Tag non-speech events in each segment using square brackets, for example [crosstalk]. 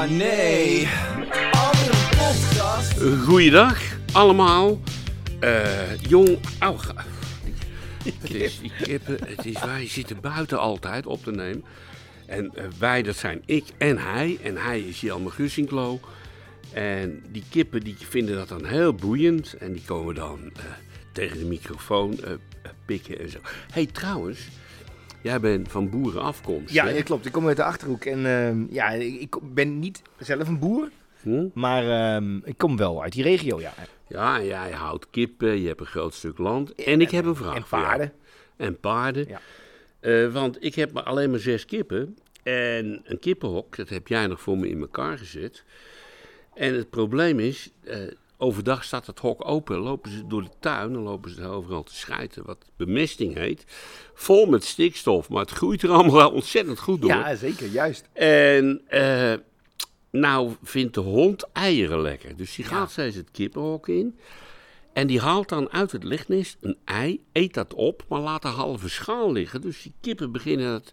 Oh nee. Een podcast. Goeiedag allemaal. Eh, jong, ga- het is, die kippen, het is, wij zitten buiten altijd op te nemen. En eh, wij, dat zijn ik en hij. En hij is Jelmer Gussinklo. En die kippen die vinden dat dan heel boeiend. En die komen dan eh, tegen de microfoon pikken en zo. hey, trouwens, jij bent van boerenafkomst. Ja, ja, klopt. Ik kom uit de Achterhoek. En ehm, ja, ik ben niet zelf een boer. Hm? Maar ehm, ik kom wel uit die regio, ja. Ja, en jij houdt kippen, je hebt een groot stuk land. En ik heb een vraag En voor paarden. En paarden. Ja. Eh, want ik heb maar alleen maar zes kippen. En een kippenhok, dat heb jij nog voor me in elkaar gezet. En het probleem is, eh, overdag staat het hok open. Lopen ze door de tuin, dan lopen ze er overal te schijten. Wat bemesting heet. Vol met stikstof, maar het groeit er allemaal wel ontzettend goed door. Ja, zeker. Juist. En eh, nou vindt de hond eieren lekker. Dus die gaat steeds het kippenhok in. En die haalt dan uit het lichtnest een ei, eet dat op, maar laat de halve schaal liggen. Dus die kippen beginnen het,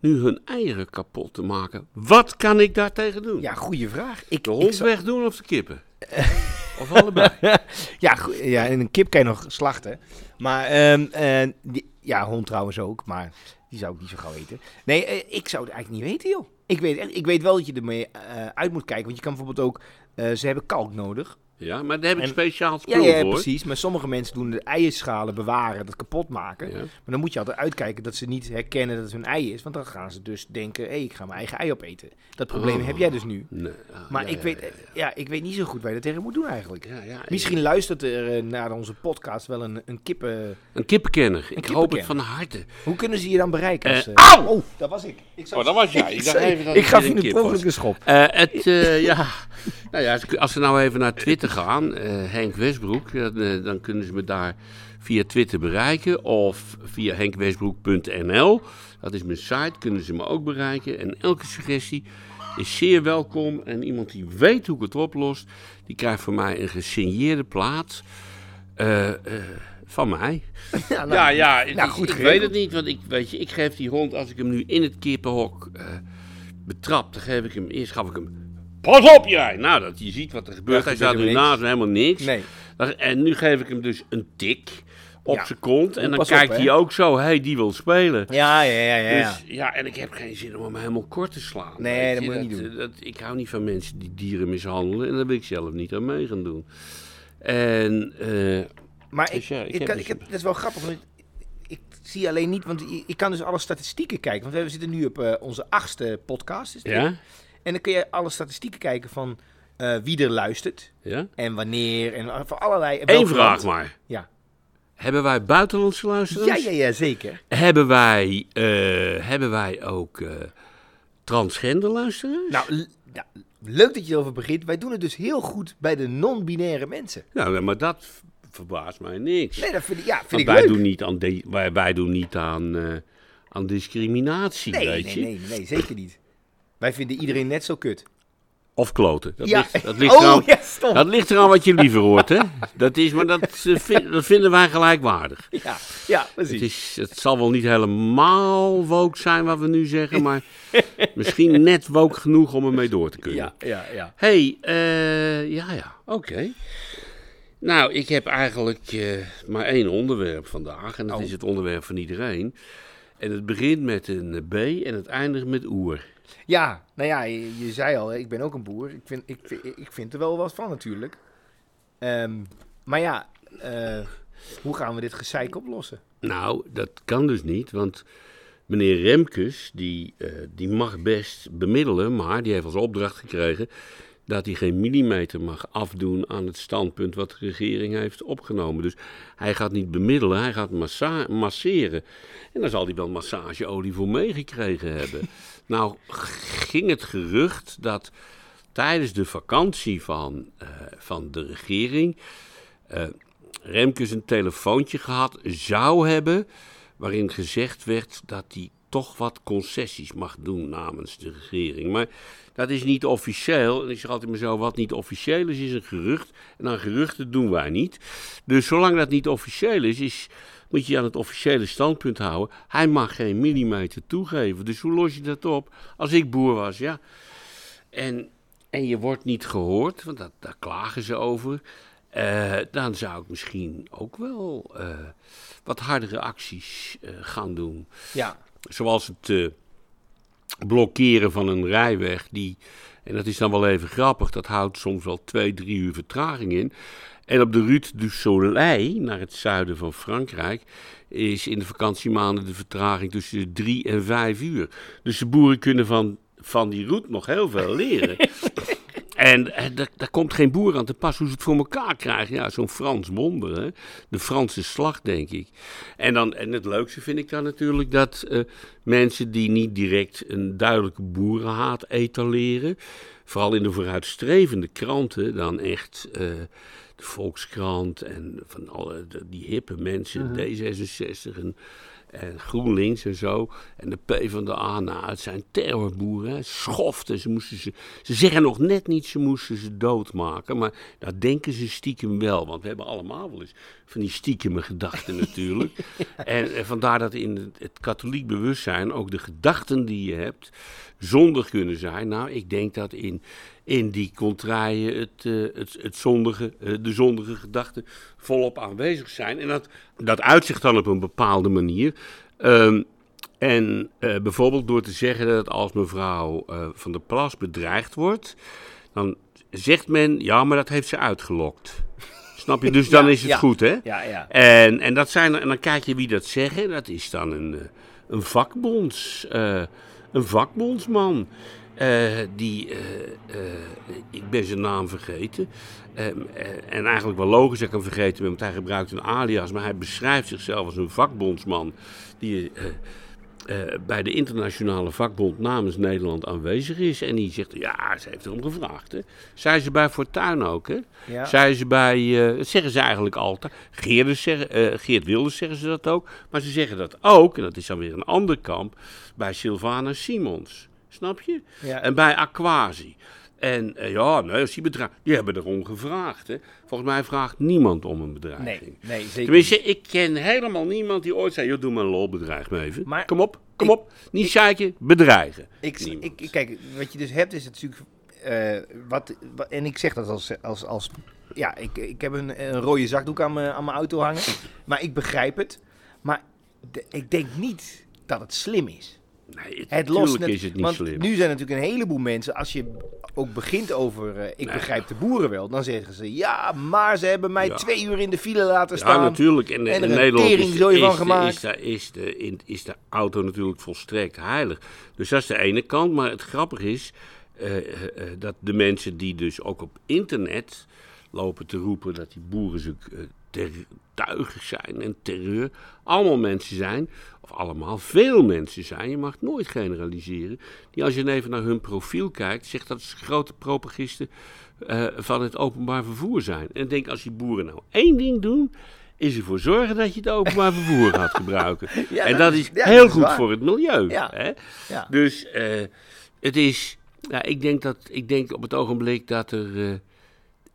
nu hun eieren kapot te maken. Wat kan ik daartegen doen? Ja, goede vraag. Ik, de ik hond zou- wegdoen of de kippen? [laughs] of allebei? [laughs] ja, ja, en een kip kan je nog slachten. Maar, ehm, eh, ja, hond trouwens ook, maar die zou ik niet zo gauw eten. Nee, eh, ik zou het eigenlijk niet weten, joh. Ik weet, ik weet wel dat je ermee eh, uit moet kijken, want je kan bijvoorbeeld ook, ze hebben kalk nodig. Ja, maar daar heb ik En- speciaal Ja, spul ja, voor. precies. Maar sommige mensen doen de eierschalen bewaren, dat kapot maken. Ja. Maar dan moet je altijd uitkijken dat ze niet herkennen dat het hun ei is. Want dan gaan ze dus denken, hé, ik ga mijn eigen ei opeten. Dat probleem Oh. heb jij dus nu. Nee, ah, Maar ja, ik, ja, weet, ja, ja, ik weet niet zo goed waar je dat tegen moet doen eigenlijk. ja, ja, Misschien luistert er eh, naar onze podcast wel een, een kippen... Een kippenkenner. Ik hoop het van harte. Hoe kunnen ze je dan bereiken? Als, Eh, eh, au! Oh, dat was ik. ik Oh, dat was jij. Ik dacht even dat ik gaf je een een schop. Eh, het, eh, ja. [laughs] Nou ja, als- als ze nou even naar Twitter gaan, eh, Henk Westbroek, dan, eh, dan kunnen ze me daar via Twitter bereiken. Of via henkwestbroek.nl. Dat is mijn site, kunnen ze me ook bereiken. En elke suggestie is zeer welkom. En iemand die weet hoe ik het oplost, die krijgt van mij een gesigneerde plaat. eh, van mij. [laughs] Ja, nou, ja, ja, nou, ik, goed ik weet het niet, want ik, weet je, ik geef die hond, als ik hem nu in het kippenhok eh, betrap, dan geef ik hem, eerst gaf ik hem, pas op jij! Nou, dat je ziet wat er gebeurt, hij staat nu naast helemaal niks. Nee. En nu geef ik hem dus een tik op Ja. zijn kont, en dan Pas kijkt hij ook zo, hé, hey, die wil spelen. Ja, ja, ja, ja. Dus ja, en ik heb geen zin om hem helemaal kort te slaan. Nee, dat je. moet je niet doen. Dat, ik hou niet van mensen die dieren mishandelen en daar wil ik zelf niet aan mee gaan doen. En, eh, Maar ik, Dus ja, ik ik, heb kan, dus- ik heb, dat is wel grappig, want ik zie alleen niet, want ik, kan dus alle statistieken kijken. Want we zitten nu op eh, onze achtste podcast. Is ja, En dan kun je alle statistieken kijken van eh, wie er luistert ja. en wanneer en van allerlei. Eén vraag maar. Ja. Hebben wij buitenlandse luisteraars? Ja, ja, ja, zeker. Hebben wij, eh, hebben wij ook eh, transgender luisteraars? Nou, ja, leuk dat je erover begint. Wij doen het dus heel goed bij de non-binaire mensen. Nou, maar dat verbaast mij niks. Nee, dat vind ik, ja, vind Want ik wij, leuk. doen niet aan de- wij, wij doen niet aan, aan discriminatie, nee, weet nee, je. nee, nee, zeker niet. Wij vinden iedereen net zo kut. Of kloten. Dat, ja. ligt, dat, [laughs] ligt oh, eraan, dat ligt eraan wat je liever hoort, hè. Dat is, maar dat, [laughs] vind- dat vinden wij gelijkwaardig. Ja, ja, Het, precies. is, het zal wel niet helemaal woke zijn wat we nu zeggen, maar misschien net woke genoeg om ermee door te kunnen. Ja, ja, ja. hey, eh, ja, ja, oké. Nou, ik heb eigenlijk eh, maar één onderwerp vandaag. En dat Oh. is het onderwerp van iedereen. En het begint met een B en het eindigt met oer. Ja, nou ja, je, je zei al, ik ben ook een boer. Ik vind, ik, ik vind er wel wat van natuurlijk. Ehm, maar ja, eh, hoe gaan we dit gezeik oplossen? Nou, dat kan dus niet, want meneer Remkes, die, eh, die mag best bemiddelen, maar die heeft als opdracht gekregen dat hij geen millimeter mag afdoen aan het standpunt wat de regering heeft opgenomen. Dus hij gaat niet bemiddelen, hij gaat massa masseren. En daar zal hij wel massageolie voor meegekregen hebben. [laughs] nou, ging het gerucht dat tijdens de vakantie van, eh, van de regering eh, Remkes een telefoontje gehad zou hebben. waarin gezegd werd dat hij toch wat concessies mag doen namens de regering. Maar dat is niet officieel. En ik zeg altijd maar zo: wat niet officieel is, is een gerucht. En aan geruchten doen wij niet. Dus zolang dat niet officieel is, is moet je je aan het officiële standpunt houden. Hij mag geen millimeter toegeven. Dus hoe los je dat op? Als ik boer was, ja. En en je wordt niet gehoord, want dat, daar klagen ze over, eh, dan zou ik misschien ook wel eh, wat hardere acties eh, gaan doen. Ja. Zoals het blokkeren van een rijweg, die, en dat is dan wel even grappig, dat houdt soms wel twee, drie uur vertraging in. En op de Route du Soleil, naar het zuiden van Frankrijk, is in de vakantiemaanden de vertraging tussen drie en vijf uur. Dus de boeren kunnen van, van die route nog heel veel leren. [laughs] En eh, daar, komt geen boer aan te pas hoe ze het voor elkaar krijgen. Ja, zo'n Frans wonder, hè? De Franse slag, denk ik. En, dan, en het leukste vind ik dan natuurlijk dat eh, mensen die niet direct een duidelijke boerenhaat etaleren, vooral in de vooruitstrevende kranten, dan echt eh, de Volkskrant en van alle de- die hippe mensen, D66 en, en GroenLinks en zo, en de P van de A, nou, het zijn terrorboeren, hè, schoften. Ze, moesten ze, ze zeggen nog net niet, ze moesten ze doodmaken, maar dat denken ze stiekem wel, want we hebben allemaal wel eens van die stiekeme gedachten [laughs] natuurlijk. en, vandaar dat in het, het katholiek bewustzijn ook de gedachten die je hebt zondig kunnen zijn. Nou, ik denk dat in, in die contraien het, eh, het, het zondige, eh, de zondige gedachten volop aanwezig zijn. En dat, dat uitzicht dan op een bepaalde manier. Ehm, en eh, bijvoorbeeld door te zeggen dat als mevrouw van der Plas bedreigd wordt, dan zegt men, ja, maar dat heeft ze uitgelokt. Snap je? Dus [laughs] dan Ja, is het ja. goed, hè? Ja, ja. En, en, dat zijn, en dan kijk je wie dat zeggen. Dat is dan een, een vakbonds, een vakbondsman. eh, die, eh, eh, ik ben zijn naam vergeten. Ehm, eh, en eigenlijk wel logisch dat ik hem vergeten ben, want hij gebruikt een alias. Maar hij beschrijft zichzelf als een vakbondsman. Die eh, bij de internationale vakbond namens Nederland aanwezig is. En die zegt, ja, ze heeft erom gevraagd. Hè. Zei ze bij Fortuyn ook, hè? Ja. Zei ze bij, eh, dat zeggen ze eigenlijk altijd. Geerders zeggen, eh, Geert Wilders zeggen ze dat ook. Maar ze zeggen dat ook, en dat is dan weer een ander kamp, bij Sylvana Simons. Snap je? Ja. En bij Aquasi. En eh, ja, nee, als die die hebben erom gevraagd. Hè. Volgens mij vraagt niemand om een bedreiging. Nee, nee, zeker Tenminste, ik ken helemaal niemand die ooit zei: joh, doe maar een lol, bedreig me even. Maar kom op, kom ik- op. Niet zeiken, bedreigen. Ik, ik, kijk, wat je dus hebt is natuurlijk. eh, wat, wat- en ik zeg dat als. als, als ja, ik, ik heb een, een rode zakdoek aan mijn, aan mijn auto hangen. Maar ik begrijp het. Maar de- ik denk niet dat het slim is. Nee, het, Het lost net, is het niet want slim. nu zijn natuurlijk een heleboel mensen, als je ook begint over, eh, ik Nee. begrijp de boeren wel, dan zeggen ze, ja, maar ze hebben mij Ja. twee uur in de file laten Ja, staan. natuurlijk. En, en in een Nederland is, is, van de- gemaakt. is, de, is, de, in- is de auto natuurlijk volstrekt heilig. Dus dat is de ene kant. Maar het grappige is eh, eh, dat de mensen die dus ook op internet lopen te roepen dat die boeren zo tuigig zijn en terreur, allemaal mensen zijn, of allemaal veel mensen zijn, je mag nooit generaliseren, die als je even naar hun profiel kijkt, zegt dat ze grote propagisten eh, van het openbaar vervoer zijn. En ik denk, als die boeren nou één ding doen, is ervoor zorgen dat je het openbaar [laughs] vervoer gaat gebruiken. Ja, en dat is- ja, heel dat is goed waar. voor het milieu. Ja. Hè? Dus eh, het is, ja, ik, denk dat, ik denk op het ogenblik dat er eh,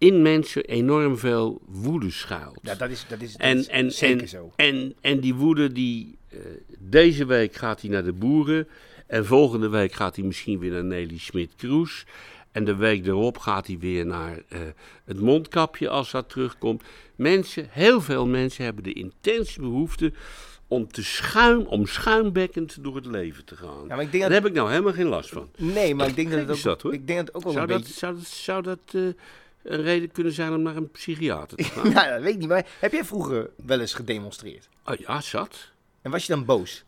in mensen enorm veel woede schuilt. Ja, dat is, dat is, dat En, is en, zeker en, zo. En, en die woede, die, eh, deze week gaat hij naar de boeren. En volgende week gaat hij misschien weer naar Nelly Smit-Kroes. En de week erop gaat hij weer naar eh, het mondkapje als dat terugkomt. Mensen, heel veel mensen hebben de intense behoefte om, te schuim, om schuimbekkend door het leven te gaan. Ja, maar ik denk Daar dat, heb ik nou helemaal geen last van. nee, maar ik denk dat het ook, is dat, hoor. ik denk dat het ook wel Zou een dat, beetje... zou dat, zou dat eh, een reden kunnen zijn om naar een psychiater te [laughs] gaan? Nou, dat weet ik niet, maar heb jij vroeger wel eens gedemonstreerd? oh ja, zat. En was je dan boos?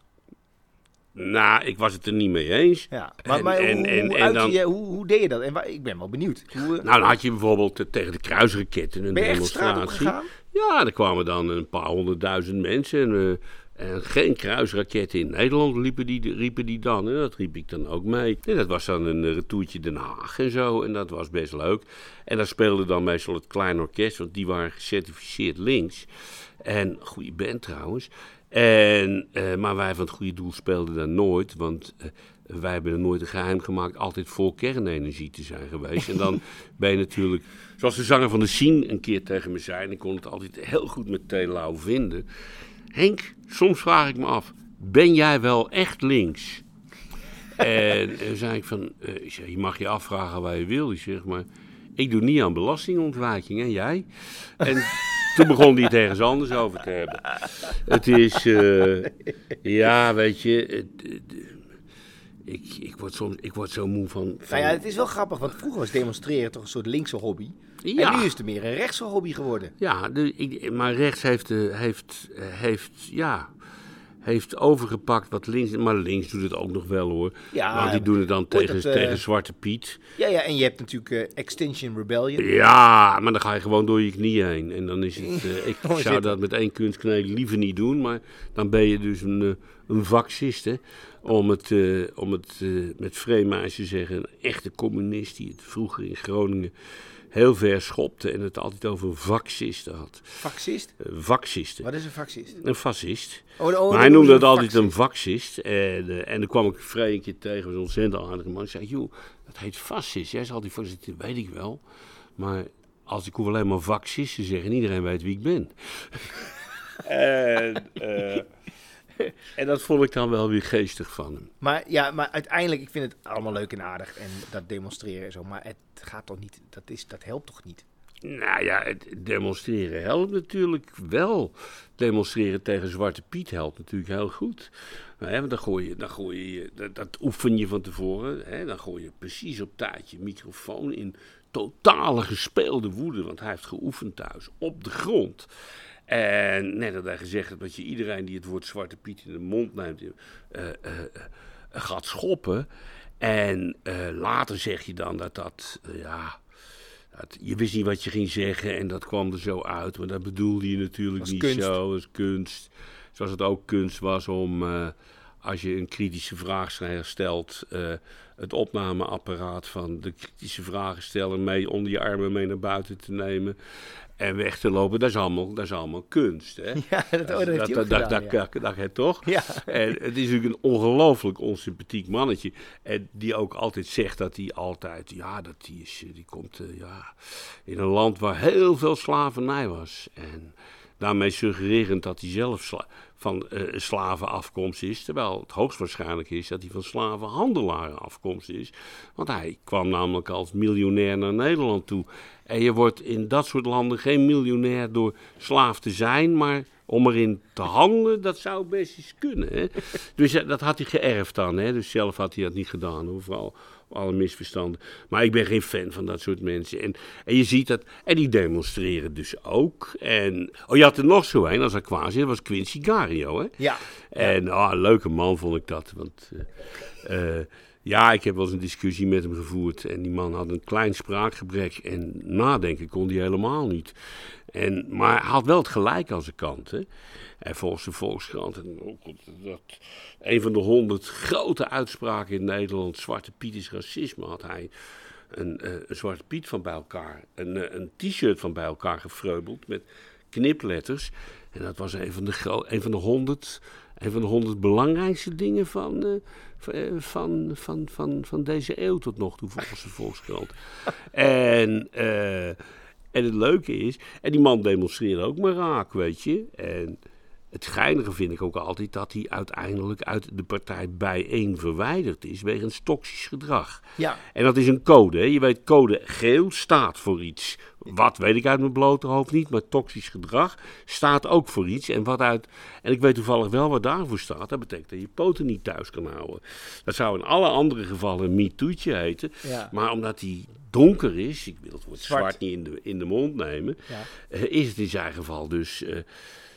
Nou, ik was het er niet mee eens. Ja, maar, En- maar en- hoe, en- hoe, en uitte dan- je, hoe, hoe deed je dat? En waar, ik ben wel benieuwd. Hoe, eh, Nou, dan had je bijvoorbeeld eh, tegen de kruisraketten een ben demonstratie. Ja, er kwamen dan een paar honderdduizend mensen. En, eh, en geen kruisraketten in Nederland riepen die, riepen die dan. En dat riep ik dan ook mee. En dat was dan een eh, retourtje Den Haag en zo. En dat was best leuk. En daar speelde dan meestal het klein orkest, want die waren gecertificeerd links. En goede band trouwens. En, eh, maar wij van het goede doel speelden daar nooit, want eh, wij hebben er nooit een geheim gemaakt altijd vol kernenergie te zijn geweest. En dan [laughs] ben je natuurlijk, zoals de zanger van de Scene een keer tegen me zei, en ik kon het altijd heel goed met Telau vinden. Henk, soms vraag ik me af, ben jij wel echt links? [laughs] en toen zei ik van, eh, ik je mag je afvragen waar je wil. Ik zeg, maar ik doe niet aan belastingontwijking en jij? En [laughs] toen begon hij het ergens anders over te hebben. Het is, eh, ja, weet je, het- het- ik, ik, word soms, ik word zo moe van... van Nou ja, het is wel grappig, want vroeger was demonstreren toch een soort linkse hobby. Ja. En nu is het meer een rechtse hobby geworden. Ja, de, ik, maar rechts heeft, eh, heeft, eh, heeft, ja, heeft overgepakt wat links... Maar links doet het ook nog wel hoor. Ja, Want die doen het dan tegen, dat, eh, tegen Zwarte Piet. Ja, ja, en je hebt natuurlijk eh, Extinction Rebellion. Ja, maar dan ga je gewoon door je knieën heen. En dan is het... ik [laughs] zou dat met één kunstknee liever niet doen. Maar dan ben je dus een, een vaccist, hè. Om het, om het met Vreemhuis te zeggen. Een echte communist die het vroeger in Groningen heel ver schopte. En het altijd over vaccisten had. Fascist? Eh, vaccisten. Wat is een fascist? Een fascist. Oh, oh, Maar hij dat noemde het altijd fascist. een vaccist. En, eh, en dan kwam ik Frey een keer tegen, een ontzettend aardige man. Ik zei, joh, dat heet fascist. Jij zal die voorzitter, weet ik wel. Maar als ik hoef alleen maar vaccist te zeggen, iedereen weet wie ik ben. [laughs] en, eh, [laughs] en dat vond ik dan wel weer geestig van hem. Maar ja, maar uiteindelijk, ik vind het allemaal leuk en aardig en dat demonstreren en zo. Maar het gaat toch niet, dat, is, dat helpt toch niet? Nou ja, het demonstreren helpt natuurlijk wel. Demonstreren tegen Zwarte Piet helpt natuurlijk heel goed. Hè, want dan gooi je, dan gooi je dat, dat oefen je van tevoren. Hè, dan gooi je precies op tijd je microfoon in totale gespeelde woede. Want hij heeft geoefend thuis op de grond. En net dat hij gezegd dat je iedereen die het woord Zwarte Piet in de mond neemt, eh, eh, eh, gaat schoppen. En later zeg je dan dat dat, ja, dat, je wist niet wat je ging zeggen en dat kwam er zo uit. Maar dat bedoelde je natuurlijk niet kunst. zo. Dat is kunst. Zoals het ook kunst was om, als je een kritische vraag stelt, het opnameapparaat van de kritische vragensteller mee onder je armen mee naar buiten te nemen en weg te lopen. Dat is allemaal, dat is allemaal kunst. Hè? [laughs] Ja, dat, dat heeft hij dat, dat, gedaan, dat, ja. dat, dat, dat toch? Ja. En het is natuurlijk een ongelooflijk onsympathiek mannetje. En die ook altijd zegt dat hij altijd, ja, dat die, is, die komt eh, ja, in een land waar heel veel slavernij was. En daarmee suggererend dat hij zelf van eh slavenafkomst is. Terwijl het hoogstwaarschijnlijk is dat hij van slavenhandelaren afkomst is. Want hij kwam namelijk als miljonair naar Nederland toe. En je wordt in dat soort landen geen miljonair door slaaf te zijn, maar om erin te handelen, dat zou best eens kunnen. Hè? Dus eh, dat had hij geërfd dan. Hè? Dus zelf had hij dat niet gedaan, hoor, vooral alle misverstanden. Maar ik ben geen fan van dat soort mensen. En, en je ziet dat, en die demonstreren dus ook. En, oh, je had er nog zo een als Aquasi, dat was Quincy Gario. Hè? Ja. En ah, een leuke man vond ik dat. Want eh, eh, ja, ik heb wel eens een discussie met hem gevoerd. En die man had een klein spraakgebrek. En nadenken kon hij helemaal niet. En, maar hij had wel het gelijk aan zijn kant. Hè? En volgens de Volkskrant, en ook dat, een van de honderd grote uitspraken in Nederland, Zwarte Piet is racisme, had hij een, eh, Zwarte Piet van bij elkaar, een, eh, een t-shirt van bij elkaar gefreubeld met knipletters. En dat was een van de, een van de honderd, een van de honderd belangrijkste dingen van, eh, van, van, van, van deze eeuw tot nog toe, volgens de Volkskrant. en, eh, en het leuke is, en die man demonstreerde ook maar raak, weet je. En het geinige vind ik ook altijd dat hij uiteindelijk uit de partij bijeen verwijderd is wegens toxisch gedrag. Ja. En dat is een code. Hè? Je weet, code geel staat voor iets. Wat weet ik uit mijn blote hoofd niet, maar toxisch gedrag staat ook voor iets. En, wat uit, en ik weet toevallig wel wat daarvoor staat. Dat betekent dat je poten niet thuis kan houden. Dat zou in alle andere gevallen een MeToo'tje heten. Ja. Maar omdat hij donker is, ik wil het woord Zwart. zwart, niet in de, in de mond nemen, Ja. eh, is het in zijn geval dus... eh,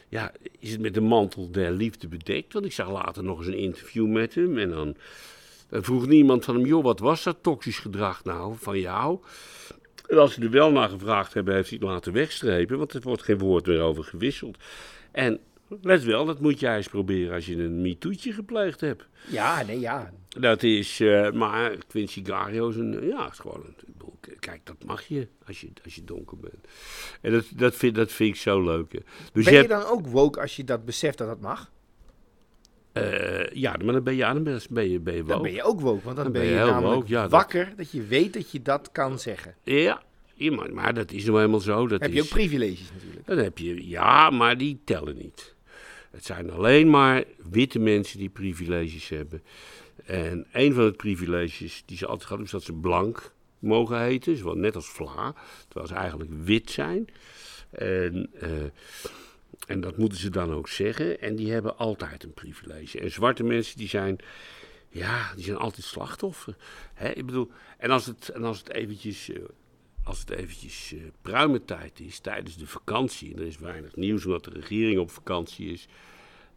ja, is het met de mantel der liefde bedekt? Want ik zag later nog eens een interview met hem. En dan, dan vroeg niemand van hem: joh, wat was dat toxisch gedrag nou van jou? En als ze er wel naar gevraagd hebben, heeft hij het laten wegstrepen. Want er wordt geen woord meer over gewisseld. En let wel, dat moet jij eens proberen als je een MeToo'tje gepleegd hebt. Ja, nee, ja. Dat is, eh, maar Quincy Gario is een, ja, is gewoon een, kijk, dat mag je als je, als je donker bent. En dat, dat, vind, dat vind ik zo leuk. hè. Dus Ben je je hebt, dan ook woke als je dat beseft dat dat mag? eh, ja, maar dan ben je, ja, dan ben je, ben je, je Dan woke. ben je ook woke, want dan, Dan ben je, heel namelijk woke, ja, wakker dat je weet dat je dat kan zeggen. Ja, ja, maar, maar dat is nou helemaal zo. Dat heb je ook privileges natuurlijk. Dan heb je, ja, maar die tellen niet. Het zijn alleen maar witte mensen die privileges hebben. En een van de privileges die ze altijd hadden, is dat ze blank mogen heten. Zowel net als Vla, terwijl ze eigenlijk wit zijn. En, eh, en dat moeten ze dan ook zeggen. En die hebben altijd een privilege. En zwarte mensen die zijn, ja, die zijn altijd slachtoffer. Hè? Ik bedoel, en als het, en als het eventjes... eh, als het eventjes eh pruimentijd is, tijdens de vakantie, en er is weinig nieuws omdat de regering op vakantie is.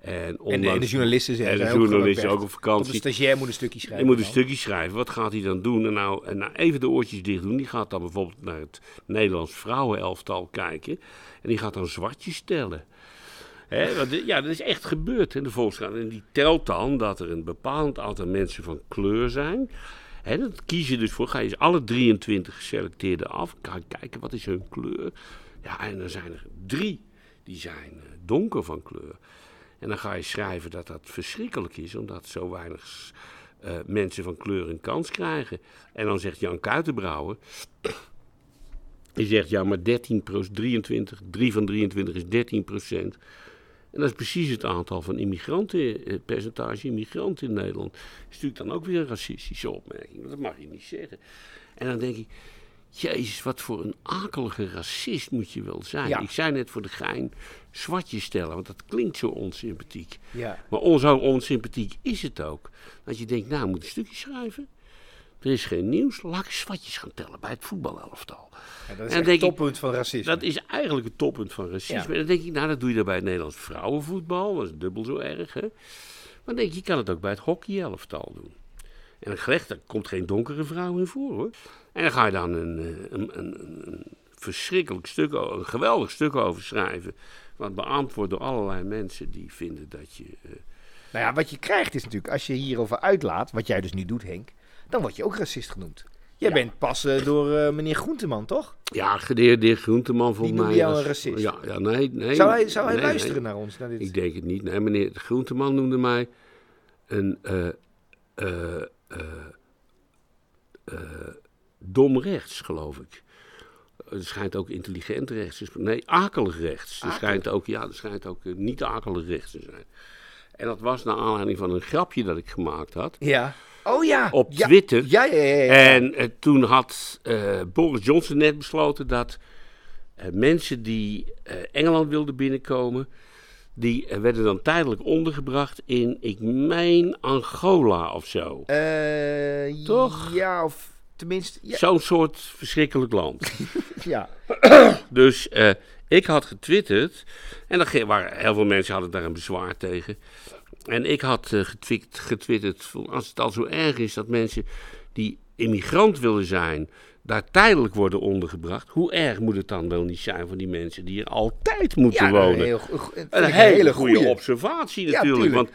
En, En ondanks- de journalisten zijn en de ook journalisten gewoon ook op vakantie. de stagiair moet een stukje schrijven. Je moet een stukje schrijven. Wat gaat hij dan doen? En nou, en nou even de oortjes dicht doen. Die gaat dan bijvoorbeeld naar het Nederlands vrouwenelftal kijken. En die gaat dan zwartjes tellen. Hè, want, dit- ja, dat is echt gebeurd in de Volkskrant. En die telt dan dat er een bepaald aantal mensen van kleur zijn. Hè, dat kies je dus voor. Ga je alle 23 geselecteerden af. Ga je kijken wat is hun kleur. Ja, en dan zijn er drie die zijn eh, donker van kleur. En dan ga je schrijven dat dat verschrikkelijk is, omdat zo weinig eh, mensen van kleur een kans krijgen. En dan zegt Jan Kuitenbrouwer, [clears throat] die zegt ja, maar 13 23, 3 van 23 is 13 procent. En dat is precies het aantal van immigranten, het percentage immigranten in Nederland. Dat is natuurlijk dan ook weer een racistische opmerking, want dat mag je niet zeggen. En dan denk ik, jezus, wat voor een akelige racist moet je wel zijn. Ja. Ik zei net voor de gein zwartjes stellen, want dat klinkt zo onsympathiek. Ja. Maar on, zo onsympathiek is het ook. Dat je denkt, nou, moet een stukje schrijven. Er is geen nieuws. Laat ik eens watjes gaan tellen bij het voetbalelftal. Ja, dat is het ik- toppunt van racisme. Dat is eigenlijk het toppunt van racisme. Ja. En dan denk ik, nou, dat doe je dan bij het Nederlands vrouwenvoetbal. Dat is dubbel zo erg, hè. Maar dan denk ik, je kan het ook bij het hockeyelftal doen. En dan gerecht, daar komt geen donkere vrouw in voor, hoor. En dan ga je dan een, eh, een, een, een, verschrikkelijk stuk, een geweldig stuk over schrijven. Wat beaamd wordt door allerlei mensen die vinden dat je... eh, Nou ja, wat je krijgt is natuurlijk, als je hierover uitlaat, wat jij dus nu doet, Henk, dan word je ook racist genoemd. Jij Ja. bent pas eh, door eh, meneer Groenteman, toch? Ja, gedeerde heer Groenteman volgens noemde mij. jou was- een racist. Ja, ja nee, nee. zou hij, zou hij nee, luisteren nee. naar ons? Naar dit? Ik denk het niet. Nee, meneer Groenteman noemde mij een dom rechts, geloof ik. Het schijnt ook intelligent rechts te zijn. Nee, akelig rechts. Er schijnt ook, ja, er schijnt ook eh, niet akelig rechts te zijn. En dat was naar aanleiding van een grapje dat ik gemaakt had. Ja. Oh ja. Op ja. Twitter. Ja, ja, ja. ja. En eh, toen had eh, Boris Johnson net besloten dat mensen die Engeland wilden binnenkomen, die werden dan tijdelijk ondergebracht in, ik meen, Angola of zo. Toch? Ja, of tenminste, ja. Zo'n soort verschrikkelijk land. [laughs] ja. dus eh, ik had getwitterd, en dan waren, heel veel mensen hadden daar een bezwaar tegen. En ik had eh, getwikt, getwitterd, van als het al zo erg is dat mensen die immigrant willen zijn, daar tijdelijk worden ondergebracht, hoe erg moet het dan wel niet zijn voor die mensen die hier altijd moeten Ja, nou, wonen? heel, Een hele, goede observatie Ja, natuurlijk. tuurlijk. want,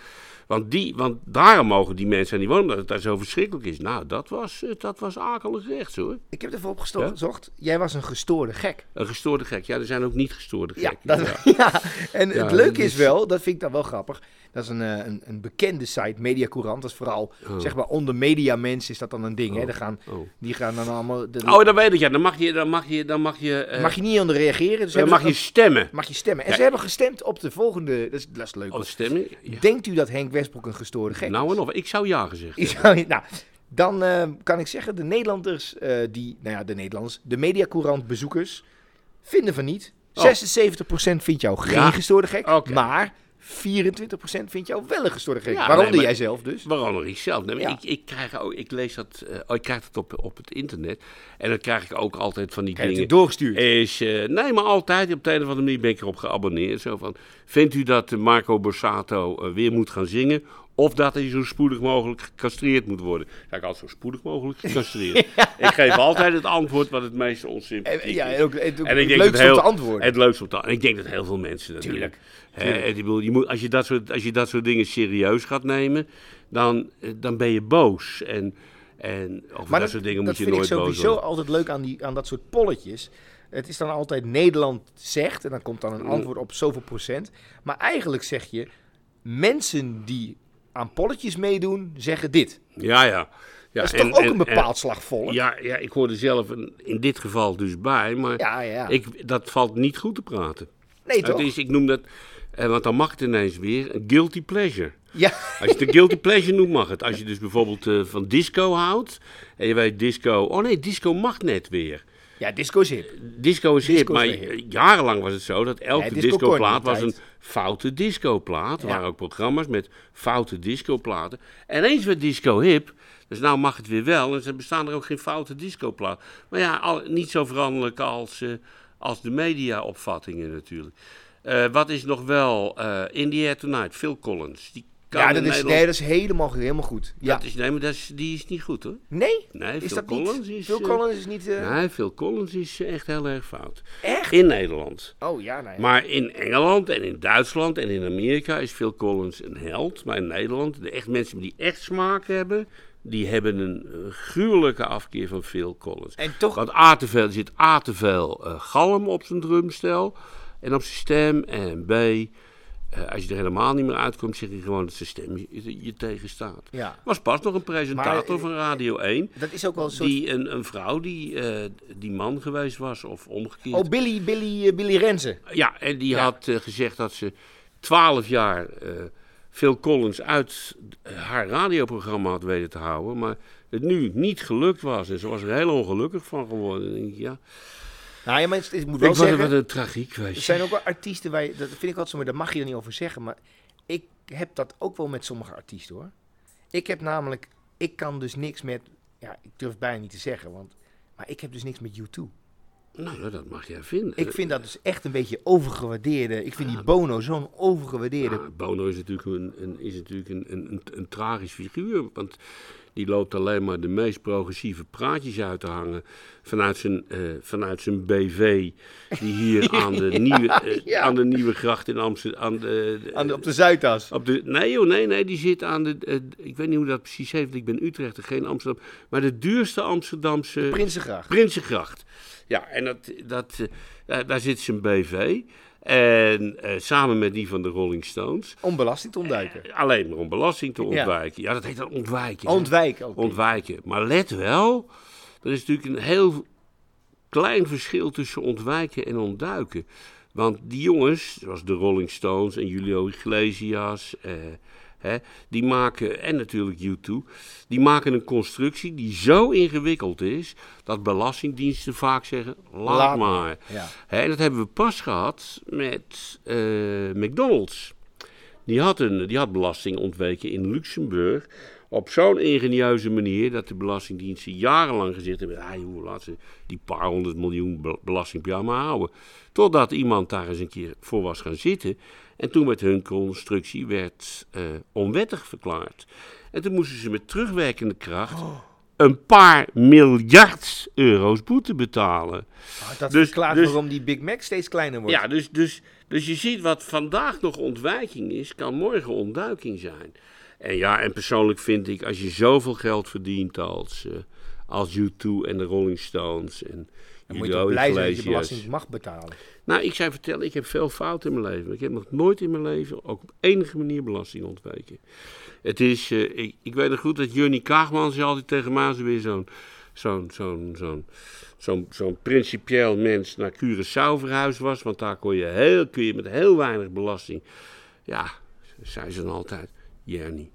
want, die, want daarom mogen die mensen niet wonen, omdat het daar zo verschrikkelijk is. Nou, dat was, eh, dat was akelig rechts hoor. Ik heb ervoor opgezocht. Jij was een gestoorde gek. Een gestoorde gek. Ja, er zijn ook niet gestoorde Ja, gekken. dat, ja. [laughs] ja. en Ja, het leuke dat is wel, dat vind ik dan wel grappig. Dat is een, eh, een, een bekende site, Mediacourant. Dat is vooral, Oh. zeg maar, onder mediamensen is dat dan een ding. Hè? Oh. Dan gaan, Oh. die gaan dan allemaal... de- Oh, dan weet ik ja. Dan mag je, dan mag je, dan mag je, eh, mag je niet onder reageren. Dus dan mag je stemmen. mag je stemmen. En Ja. ze hebben gestemd op de volgende... Dat is, dat is leuk. Ja. Denkt u dat Henk Westbroek een gestoorde gek Nou en of. Ik zou ja gezegd Ik zou- nou, dan eh, kan ik zeggen, de Nederlanders, eh, die, nou ja, de Nederlanders, de Mediacourant bezoekers, vinden van niet. Oh. 76% vindt jou geen Ja. gestoorde gek, maar 24% vindt jou wel een gestoorde gek. Ja, Waaronder nee, jij zelf dus. Waaronder ik zelf. Nee, maar Ja. ik, ik, krijg ook, ik lees dat, eh, oh, ik krijg dat op, op het internet. En dan krijg ik ook altijd van die Krijg dingen. het doorgestuurd. Is, eh, nee, maar altijd op de een of andere manier ben ik erop geabonneerd. Zo van, vindt u dat Marco Borsato eh, weer moet gaan zingen? Of dat hij zo spoedig mogelijk gecastreerd moet worden? Ga ik altijd zo spoedig mogelijk gecastreerd. [laughs] Ik geef altijd het antwoord wat het meest onsympathiek En, ja, is. en ook, en ook En ik het denk leukste dat heel, om te antwoorden. Het leukste om te En ik denk dat heel veel mensen dat Tuurlijk, doen. Hè, ik bedoel, je moet, als, je dat soort, als je dat soort dingen serieus gaat nemen, dan, eh, dan ben je boos. En, en over dat, soort dingen moet dat je vind nooit ik boos sowieso worden. altijd leuk aan, die, aan dat soort polletjes. Het is dan altijd Nederland zegt, en dan komt dan een Mm. antwoord op zoveel procent. Maar eigenlijk zeg je, mensen die aan polletjes meedoen, zeggen dit. Ja, ja. ja dat is en- toch ook en- een bepaald slag volk? en- ja, ja, ik hoorde zelf een- in dit geval dus bij, maar ja, ja. ik, dat valt niet goed te praten. nee, toch? Het is, ik noem dat, eh, want dan mag het ineens weer, een guilty pleasure. Ja, Als je het een guilty pleasure noemt, mag het. Als je dus bijvoorbeeld eh, van disco houdt. En je weet disco. Oh nee, disco mag net weer. Ja disco is hip. Disco is hip, is maar hip. jarenlang was het zo dat elke disco discoplaat was een foute discoplaat. Er waren ook programma's met foute discoplaten. En eens werd disco hip, dus nou mag het weer wel. En er bestaan er ook geen foute discoplaat. Maar ja, al, niet zo veranderlijk als, eh, als de mediaopvattingen natuurlijk. Eh, wat is nog wel eh In the Air Tonight, Phil Collins. Die Ja, dat is, nee, dat is helemaal, helemaal goed. Ja. dat is, nee, maar dat is, die is niet goed hoor. Nee? Nee, Is Phil dat Collins niet? is... Phil eh, Collins is niet... eh, Nee, Phil Collins is eh, echt heel erg fout. Echt? In Nederland. Oh ja, nou ja. Maar in Engeland en in Duitsland en in Amerika is Phil Collins een held. Maar in Nederland, de echt mensen die echt smaak hebben, die hebben een gruwelijke afkeer van Phil Collins. En toch... Want A te veel, er zit A te veel galm op zijn drumstel en op zijn stem. En B, als je er helemaal niet meer uitkomt, zeg je gewoon dat stem je, je tegenstaat. Ja. Was pas nog een presentator Maar, eh, van Radio 1. Dat is ook wel een soort... Die, een, een vrouw die, eh, die man geweest was, of omgekeerd. Oh, Billy, Billy, eh, Billy Renze. Ja, en die Ja. had eh, gezegd dat ze twaalf jaar eh Phil Collins uit eh, haar radioprogramma had weten te houden. Maar het nu niet gelukt was. En ze was er heel ongelukkig van geworden. En ik, ja, Nou ja, maar het, moet wel zeggen... wat een tragiek Er zijn ook wel artiesten waar je, dat vind ik altijd zo, maar daar mag je er niet over zeggen. Maar ik heb dat ook wel met sommige artiesten hoor. Ik heb namelijk, ik kan dus niks met, ja, ik durf bijna niet te zeggen, want, maar ik heb dus niks met U2. Nou, dat mag jij vinden. Ik vind dat dus echt een beetje overgewaardeerde. Ik vind die Bono zo'n overgewaardeerde. Ah, Bono is natuurlijk, een, een, is natuurlijk een, een, een, een tragisch figuur. Want die loopt alleen maar de meest progressieve praatjes uit te hangen. Vanuit zijn, eh, vanuit zijn BV. Die hier [laughs] aan de, nieuwe, eh, ja. aan de nieuwe gracht in Amsterdam. Aan de, Aan de- op de Zuidas. op de, nee joh, nee, nee, die zit aan de... eh, ik weet niet hoe dat precies heet, want ik ben Utrechter, geen Amsterdam. Maar de duurste Amsterdamse... Prinsengracht. Prinsengracht. Ja, en dat, dat, daar zit zijn BV. En eh, samen met die van de Rolling Stones. Om belasting te ontduiken. Alleen maar om belasting te ontwijken. Ja, dat heet dan ontwijken. Ontwijken ook. Ontwijken. Maar let wel, er is natuurlijk een heel klein verschil tussen ontwijken en ontduiken. Want die jongens, zoals de Rolling Stones en Julio Iglesias, eh, hè, die maken, en natuurlijk U2, die maken een constructie die zo ingewikkeld is, dat belastingdiensten vaak zeggen, laat, Laat maar. Ja. Hè, en dat hebben we pas gehad met eh, McDonald's. Die had, een, die had belasting ontweken in Luxemburg. Op zo'n ingenieuze manier dat de Belastingdiensten jarenlang gezegd hebben: ah, joh, laat ze die paar honderd miljoen be- belasting per jaar maar houden. Totdat iemand daar eens een keer voor was gaan zitten. En toen werd hun constructie werd, eh, onwettig verklaard. En toen moesten ze met terugwerkende kracht een paar miljard euro's boete betalen. Ah, dat Dus- verklaart dus- waarom die Big Mac steeds kleiner wordt. Ja, dus, dus, dus je ziet wat vandaag nog ontwijking is, kan morgen ontduiking zijn. En ja, en persoonlijk vind ik, als je zoveel geld verdient als, eh, als U2 en de Rolling Stones en Dan moet je toch blij zijn dat je belasting mag betalen. Nou, ik zou vertellen, ik heb veel fouten in mijn leven. Ik heb nog nooit in mijn leven ook op enige manier belasting ontweken. Het is, eh, ik, ik weet nog goed dat Junnie Kaagman zei altijd tegen er weer zo'n zo'n zo'n zo'n zo'n zo'n principieel mens naar Curaçao verhuisd was. Want daar kon je, heel, kun je met heel weinig belasting. Ja, zei ze dan altijd, Jernie.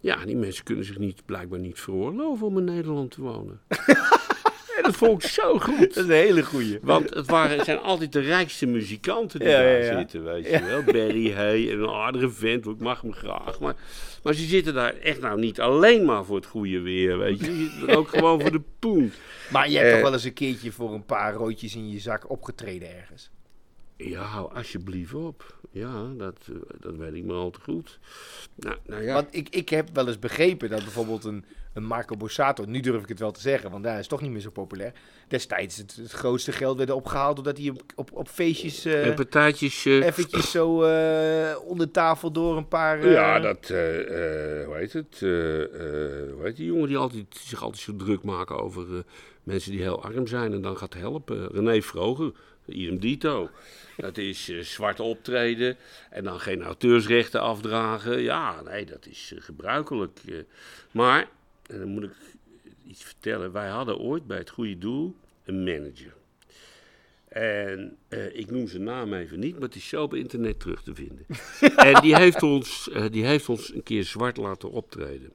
Ja, die mensen kunnen zich niet, blijkbaar niet veroorloven om in Nederland te wonen. [laughs] en dat vond ik zo goed. Dat is een hele goeie. Want het waren, het zijn altijd de rijkste muzikanten die Ja, daar ja, ja. zitten, weet je wel. Barry Hay en een aardige vent, ik mag hem graag. Maar, maar ze zitten daar echt nou niet alleen maar voor het goede weer, weet je. Ze zitten ook gewoon voor de poen. Maar je hebt Eh, toch wel eens een keertje voor een paar roodjes in je zak opgetreden ergens. Ja, hou alsjeblieft op. Ja, dat, eh, dat weet ik maar al te goed. Nou, nou ja. Want ik, ik heb wel eens begrepen dat bijvoorbeeld een, een Marco Borsato, nu durf ik het wel te zeggen, want hij is toch niet meer zo populair, destijds het, het grootste geld werd opgehaald doordat hij op, op, op feestjes eh en partijtjes... eh, eventjes zo eh, onder tafel door een paar... Ja, dat, hoe heet het? hoe heet die jongen die altijd, zich altijd zo druk maken over mensen die heel arm zijn en dan gaat helpen? René Vroger, idem dito. Dat is eh, zwart optreden en dan geen auteursrechten afdragen. Ja, nee, dat is gebruikelijk. maar, en dan moet ik iets vertellen, wij hadden ooit bij het goede doel een manager. En eh, ik noem zijn naam even niet, maar het is zo op internet terug te vinden. [laughs] en die heeft, ons, eh, die heeft ons een keer zwart laten optreden.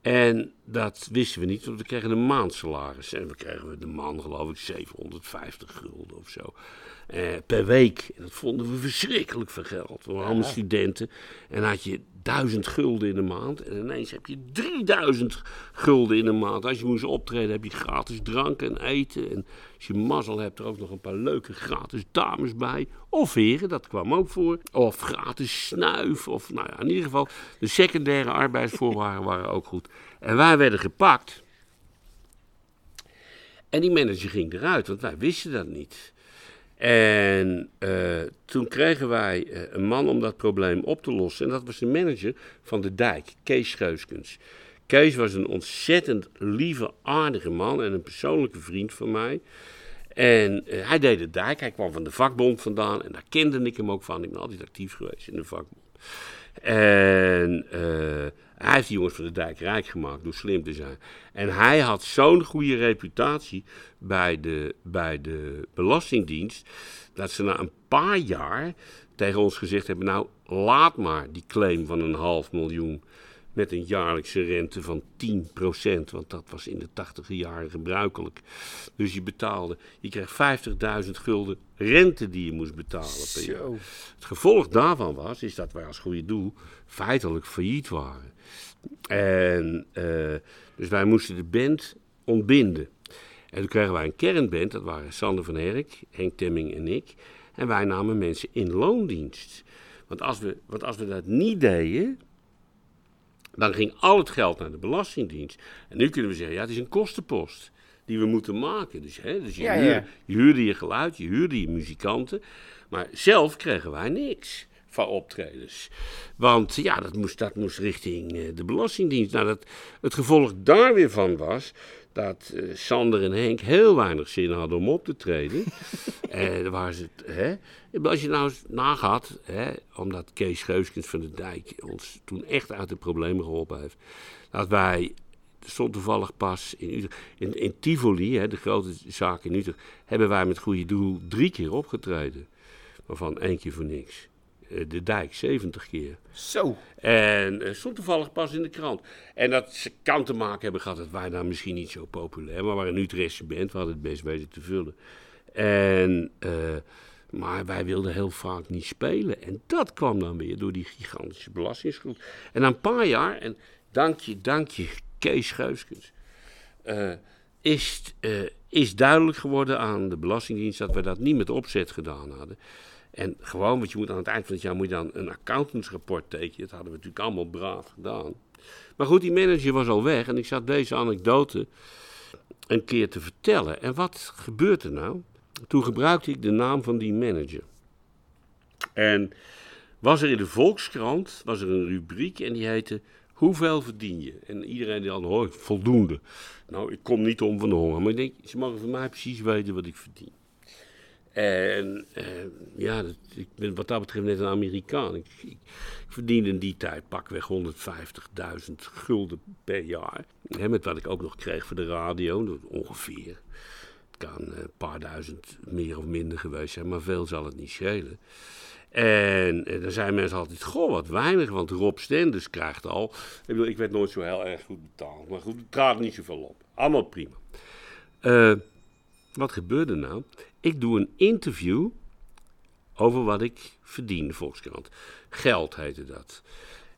En dat wisten we niet, want we kregen een maandsalaris. En we kregen de man, geloof ik, 750 gulden of zo. Eh, per week. En dat vonden we verschrikkelijk veel geld. We waren allemaal studenten. En dan had je 1000 gulden in de maand. En ineens heb je 3000 gulden in de maand. Als je moest optreden, heb je gratis drank en eten. En als je mazzel hebt, er ook nog een paar leuke gratis dames bij. Of heren, dat kwam ook voor. Of gratis snuif. Of nou ja, in ieder geval, de secundaire arbeidsvoorwaarden [laughs] waren ook goed. En wij werden gepakt. En die manager ging eruit, want wij wisten dat niet. En eh, toen kregen wij eh, een man om dat probleem op te lossen. En dat was de manager van de dijk, Kees Scheuskens. Kees was een ontzettend lieve, aardige man en een persoonlijke vriend van mij. En eh, hij deed de dijk, hij kwam van de vakbond vandaan en daar kende ik hem ook van. Ik ben altijd actief geweest in de vakbond. En eh, hij heeft die jongens van de dijk rijk gemaakt door slim te zijn. En hij had zo'n goede reputatie bij de, bij de Belastingdienst. dat ze na een paar jaar tegen ons gezegd hebben: Nou, laat maar die claim van een half miljoen. Met een jaarlijkse rente van 10%, want dat was in de tachtige jaren gebruikelijk. Dus je betaalde, je kreeg 50.000 gulden rente die je moest betalen per jaar. Het gevolg daarvan was, is dat wij als goede doel feitelijk failliet waren. En eh, dus wij moesten de band ontbinden. En toen kregen wij een kernband, dat waren Sander van Herk, Henk Temming en ik. En wij namen mensen in loondienst. Want als we, want als we dat niet deden, dan ging al het geld naar de Belastingdienst. En nu kunnen we zeggen, ja, het is een kostenpost die we moeten maken. Dus, hè, dus je, Ja, huur- ja. je huurde je geluid, je huurde je muzikanten. Maar zelf kregen wij niks van optredens. Want ja, dat moest, dat moest richting eh, de Belastingdienst. Nou, dat, het gevolg daar weer van was dat eh, Sander en Henk heel weinig zin hadden om op te treden. [laughs] en waar ze, het, hè, als je nou eens nagaat, hè, omdat Kees Geuskens van de Dijk ons toen echt uit de problemen geholpen heeft, dat wij er stond toevallig pas in Utrecht. In, in Tivoli, hè, de grote zaak in Utrecht, hebben wij met goede doel drie keer opgetreden. Waarvan één keer voor niks. Eh, De dijk 70 keer. Zo. En eh, stond toevallig pas in de krant. En dat ze kan te maken hebben gehad dat wij daar misschien niet zo populair, maar we waren een Utrechtse band, we hadden het best weten te vullen. En, eh, maar wij wilden heel vaak niet spelen. En dat kwam dan weer door die gigantische belastingsschuld. En na een paar jaar, en dank je, dank je, Kees Geuskens, is, is duidelijk geworden aan de Belastingdienst dat we dat niet met opzet gedaan hadden. En gewoon, want je moet aan het eind van het jaar moet je dan een accountantsrapport tekenen. Dat hadden we natuurlijk allemaal braaf gedaan. Maar goed, die manager was al weg en ik zat deze anekdote een keer te vertellen. En wat gebeurt er nou? Toen gebruikte ik de naam van die manager. En was er in de Volkskrant was er een rubriek en die heette Hoeveel verdien je? En iedereen die had hoor, voldoende. Nou, ik kom niet om van de honger, maar ik denk, ze mogen van mij precies weten wat ik verdien. En eh, ja, ik ben wat dat betreft net een Amerikaan. Ik, verdiende in die tijd pakweg 150.000 gulden per jaar. Hè, met wat ik ook nog kreeg voor de radio, ongeveer. Het kan eh, een paar duizend meer of minder geweest zijn, maar veel zal het niet schelen. En eh, dan zijn mensen altijd, goh, wat weinig, want Rob Stenders krijgt al. Ik, bedoel, ik werd nooit zo heel erg goed betaald, maar goed, het traat niet zoveel op. Allemaal prima. Wat gebeurde nou? Ik doe een interview over wat ik verdien, Volkskrant. Geld heette dat.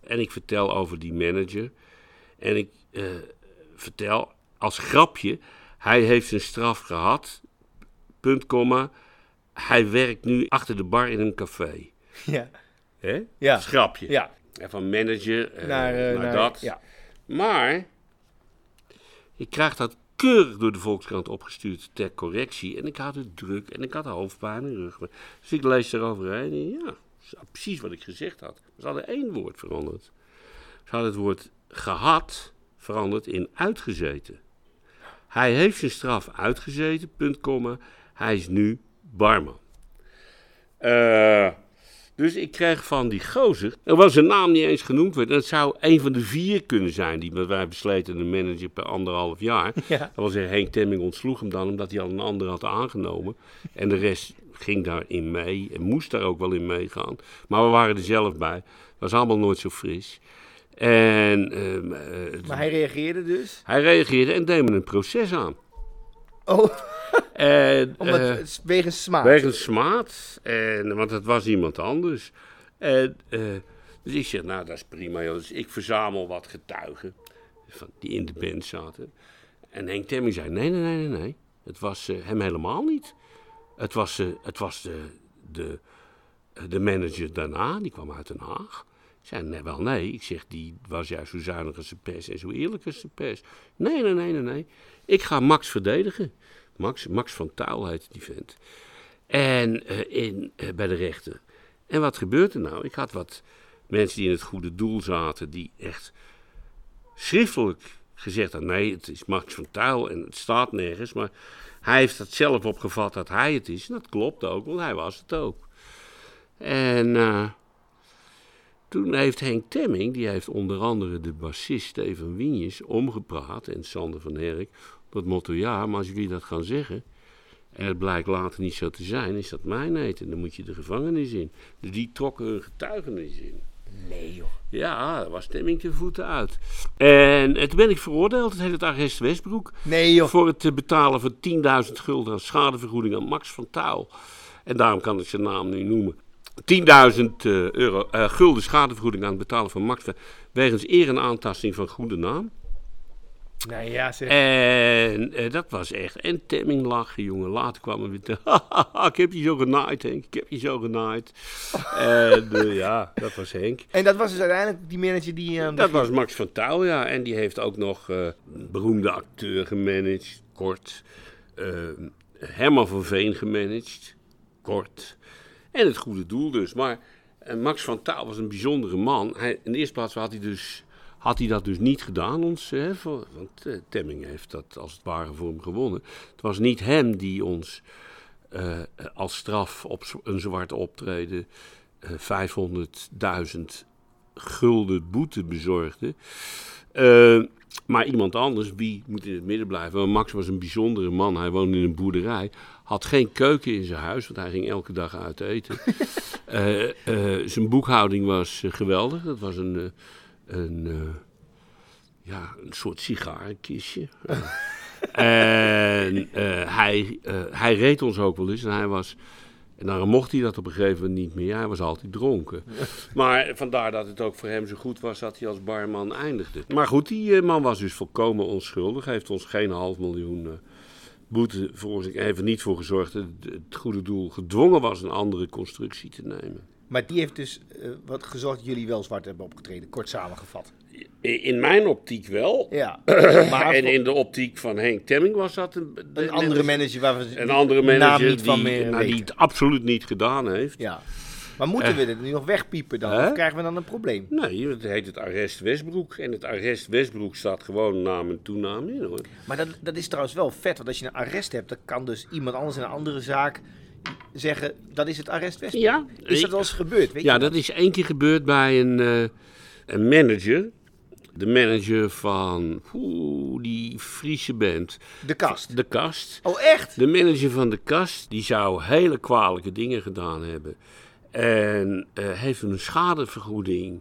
En ik vertel over die manager. En ik eh, vertel als grapje, hij heeft zijn straf gehad, punt, komma. Hij werkt nu achter de bar in een café. Ja. Hè? Ja. Als grapje. Ja. En van manager eh, Naar, eh, naar, naar- dat. Ja. Maar ik krijg dat keurig door de Volkskrant opgestuurd ter correctie. En ik had het druk en ik had hoofdpijn en rug. Dus ik lees eroverheen en ja, precies wat ik gezegd had. Ze hadden één woord veranderd. Ze hadden het woord gehad veranderd in uitgezeten. Hij heeft zijn straf uitgezeten, punt, komma. Hij is nu barman. Eh, Dus ik kreeg van die gozer, er was een naam niet eens genoemd werd. En het zou een van de vier kunnen zijn die met wij besleten een manager per anderhalf jaar. [laughs] Ja. Dat zeggen, Henk Temming ontsloeg hem dan omdat hij al een ander had aangenomen. En de rest ging daarin mee en moest daar ook wel in meegaan. Maar we waren er zelf bij. Het was allemaal nooit zo fris. En ehm, eh, Maar hij reageerde dus. hij reageerde en deed me een proces aan. Oh, [laughs] En, omdat, eh, het is wegens smaak. Wegens smaad, en, want het was iemand anders. En, eh, dus ik zeg, nou dat is prima. Joh. Dus ik verzamel wat getuigen van, die in de band zaten. En Henk Temming zei, nee, nee, nee, nee, nee. Het was eh, hem helemaal niet. Het was, eh, het was de, de, eh, de manager daarna, die kwam uit Den Haag. Zei, nee, wel nee. Ik zeg, die was juist zo zuinig als zijn pers en zo eerlijk als zijn pers. Nee, nee, nee, nee. Ik ga Max verdedigen. Max, Max van Tuil heet die vent. En eh, in, eh, bij de rechter. En wat gebeurt er nou? Ik had wat mensen die in het goede doel zaten, die echt schriftelijk gezegd hadden: nee, het is Max van Tuil en het staat nergens. Maar hij heeft het zelf opgevat dat hij het is. En dat klopt ook, want hij was het ook. En eh, toen heeft Henk Temming, die heeft onder andere de bassist Steven Wienjes omgepraat en Sander van Herk. Het motto: ja, maar als jullie dat gaan zeggen. En het blijkt later niet zo te zijn, is dat mijn eten. Dan moet je de gevangenis in. Dus die trokken hun getuigenis in. Nee joh. Ja, daar was stemming te voeten uit. En eh, toen ben ik veroordeeld, het heet het arrest Westbroek. Nee joh. Voor het eh, betalen van 10.000 gulden aan schadevergoeding aan Max van Touw. En daarom kan ik zijn naam nu noemen. 10.000 eh, euro, eh, gulden schadevergoeding aan het betalen van Max. Wegens eer en aantasting van goede naam. Nou ja, zeg. En eh, dat was echt. En Temming lachen, jongen. Later kwam er weer te. [laughs] ik heb je zo genaaid, Henk. Ik heb je zo genaaid. [laughs] en ja, dat was Henk. En dat was dus uiteindelijk die manager die... Dat was Max van Touw, ja. En die heeft ook nog een beroemde acteur gemanaged, kort. Herman van Veen gemanaged, kort. En het goede doel dus. Maar eh, Max van Touw was een bijzondere man. Hij, in de eerste plaats had hij, dus, had hij dat dus niet gedaan, ons, hè, voor- want eh, Temming heeft dat als het ware voor hem gewonnen. Het was niet hem die ons eh, als straf op een zwart optreden eh 500.000 gulden boete bezorgde. Maar iemand anders, wie moet in het midden blijven? Max was een bijzondere man. Hij woonde in een boerderij. Had geen keuken in zijn huis, want hij ging elke dag uit eten. [laughs] Eh, eh, zijn boekhouding was eh, geweldig. Dat was een, een, ja, een soort sigarenkistje. [laughs] en hij, hij reed ons ook wel eens. En hij was. En daarom mocht hij dat op een gegeven moment niet meer. Hij was altijd dronken. [laughs] Maar vandaar dat het ook voor hem zo goed was dat hij als barman eindigde. Maar goed, die man was dus volkomen onschuldig. Hij heeft ons geen half miljoen boete. Hij heeft er niet voor gezorgd dat het, goede doel gedwongen was een andere constructie te nemen. Maar die heeft dus eh, wat gezorgd dat jullie wel zwart hebben opgetreden. Kort samengevat. In mijn optiek wel. Ja. [clears throat] maar en in de optiek van Henk Temming was dat een, een andere manager waar we een andere naam manager niet van die, meer nou, die weten. het absoluut niet gedaan heeft. Ja. Maar moeten we dit nu nog wegpiepen dan? Of krijgen we dan een probleem? Nee, het heet het arrest Westbroek. En het arrest Westbroek staat gewoon naam en toenaam in hoor. Maar dat, dat is trouwens wel vet, want als je een arrest hebt, dan kan dus iemand anders in een andere zaak zeggen, dat is het arrest Westbroek. Ja, Is dat wel eens gebeurd, weet Ja, je? dat is één keer gebeurd bij een, eh, een manager. De manager van oeh, die Friese band. De kast. De Kast. Oh, echt? De manager van de Kast, die zou hele kwalijke dingen gedaan hebben. En eh, heeft een schadevergoeding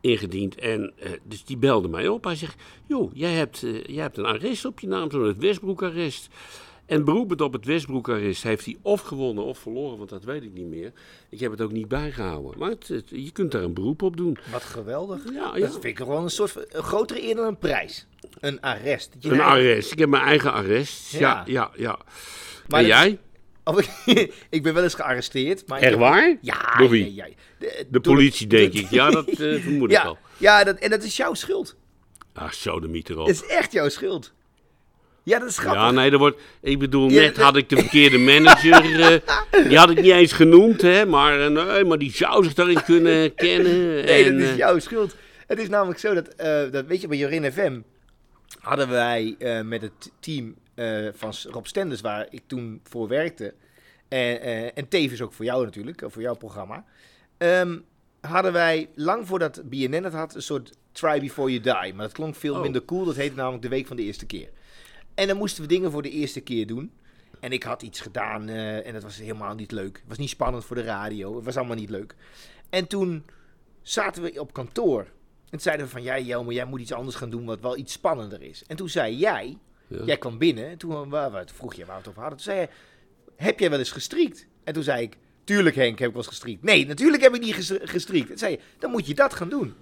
ingediend. En eh, dus die belde mij op. Hij zegt, joh, jij hebt, eh, jij hebt een arrest op je naam, zo'n het Westbroek-arrest. En beroepend op het Westbroek-arrest heeft hij of gewonnen of verloren, want dat weet ik niet meer. Ik heb het ook niet bijgehouden. Maar het, het- je kunt daar een beroep op doen. Wat geweldig. Ja, ja. Dat vind ik gewoon een soort van, een grotere eer dan een prijs. Een arrest. Je Een eigen- arrest. Ik heb mijn eigen arrest. Ja, Ja. ja, ja. Maar en dat is- jij? [laughs] Ik ben wel eens gearresteerd. Maar Echt heb- waar? Ja, Door wie? ja, ja. De, De politie, denk ik. Ja, dat eh, [laughs] vermoed ik al. ja dat, en dat is jouw schuld. Ah, zo de erop. Dat is echt jouw schuld. Ja, dat is grappig. Ja, nee, dat wordt. Ik bedoel, net had ik de verkeerde manager. [laughs] eh, die had ik niet eens genoemd, hè? Maar, eh, nee, maar die zou zich daarin kunnen herkennen. Nee, en, dat is jouw schuld. Het is namelijk zo dat, dat weet je, bij Jorin FM hadden wij met het team eh, van Rob Stenders, waar ik toen voor werkte, en, eh, en tevens ook voor jou natuurlijk, eh, voor jouw programma, ehm, hadden wij lang voordat BNN het had een soort try before you die. Maar dat klonk veel Oh. minder cool. Dat heette namelijk de week van de eerste keer. En dan moesten we dingen voor de eerste keer doen. En ik had iets gedaan en dat was helemaal niet leuk. Het was niet spannend voor de radio. Het was allemaal niet leuk. En toen zaten we op kantoor. En zeiden we van, ja Jelmer, jij moet iets anders gaan doen wat wel iets spannender is. En toen zei jij, Ja. jij kwam binnen. En toen wa- wa- toen vroeg je waar we het over hadden. Toen zei je, heb jij wel eens gestriekt? En toen zei ik, tuurlijk Henk, heb ik wel eens gestriekt. Nee, natuurlijk heb ik niet ges- gestriekt. En zei je, dan moet je dat gaan doen.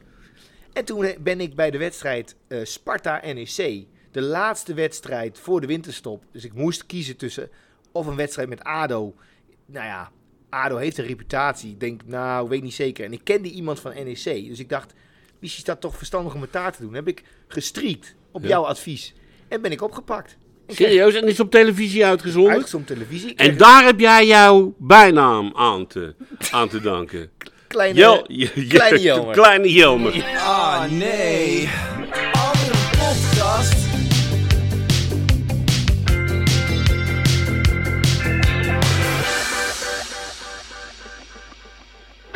En toen eh, ben ik bij de wedstrijd eh, Sparta-NEC, de laatste wedstrijd voor de winterstop. Dus ik moest kiezen tussen of een wedstrijd met ADO. Nou ja, ADO heeft een reputatie. Ik denk, nou, weet niet zeker. En ik kende iemand van NEC. Dus ik dacht, misschien is dat toch verstandig om het daar te doen. heb ik gestriekt op Ja. jouw advies. En ben ik opgepakt. En Serieus? En is op televisie uitgezonden? Uitgezonden op televisie. En kreeg daar heb jij jouw bijnaam aan te, aan te danken. [laughs] kleine... Jel, je- je- Kleine [laughs] Jelmer. Kleine Jelmer. Ah, nee.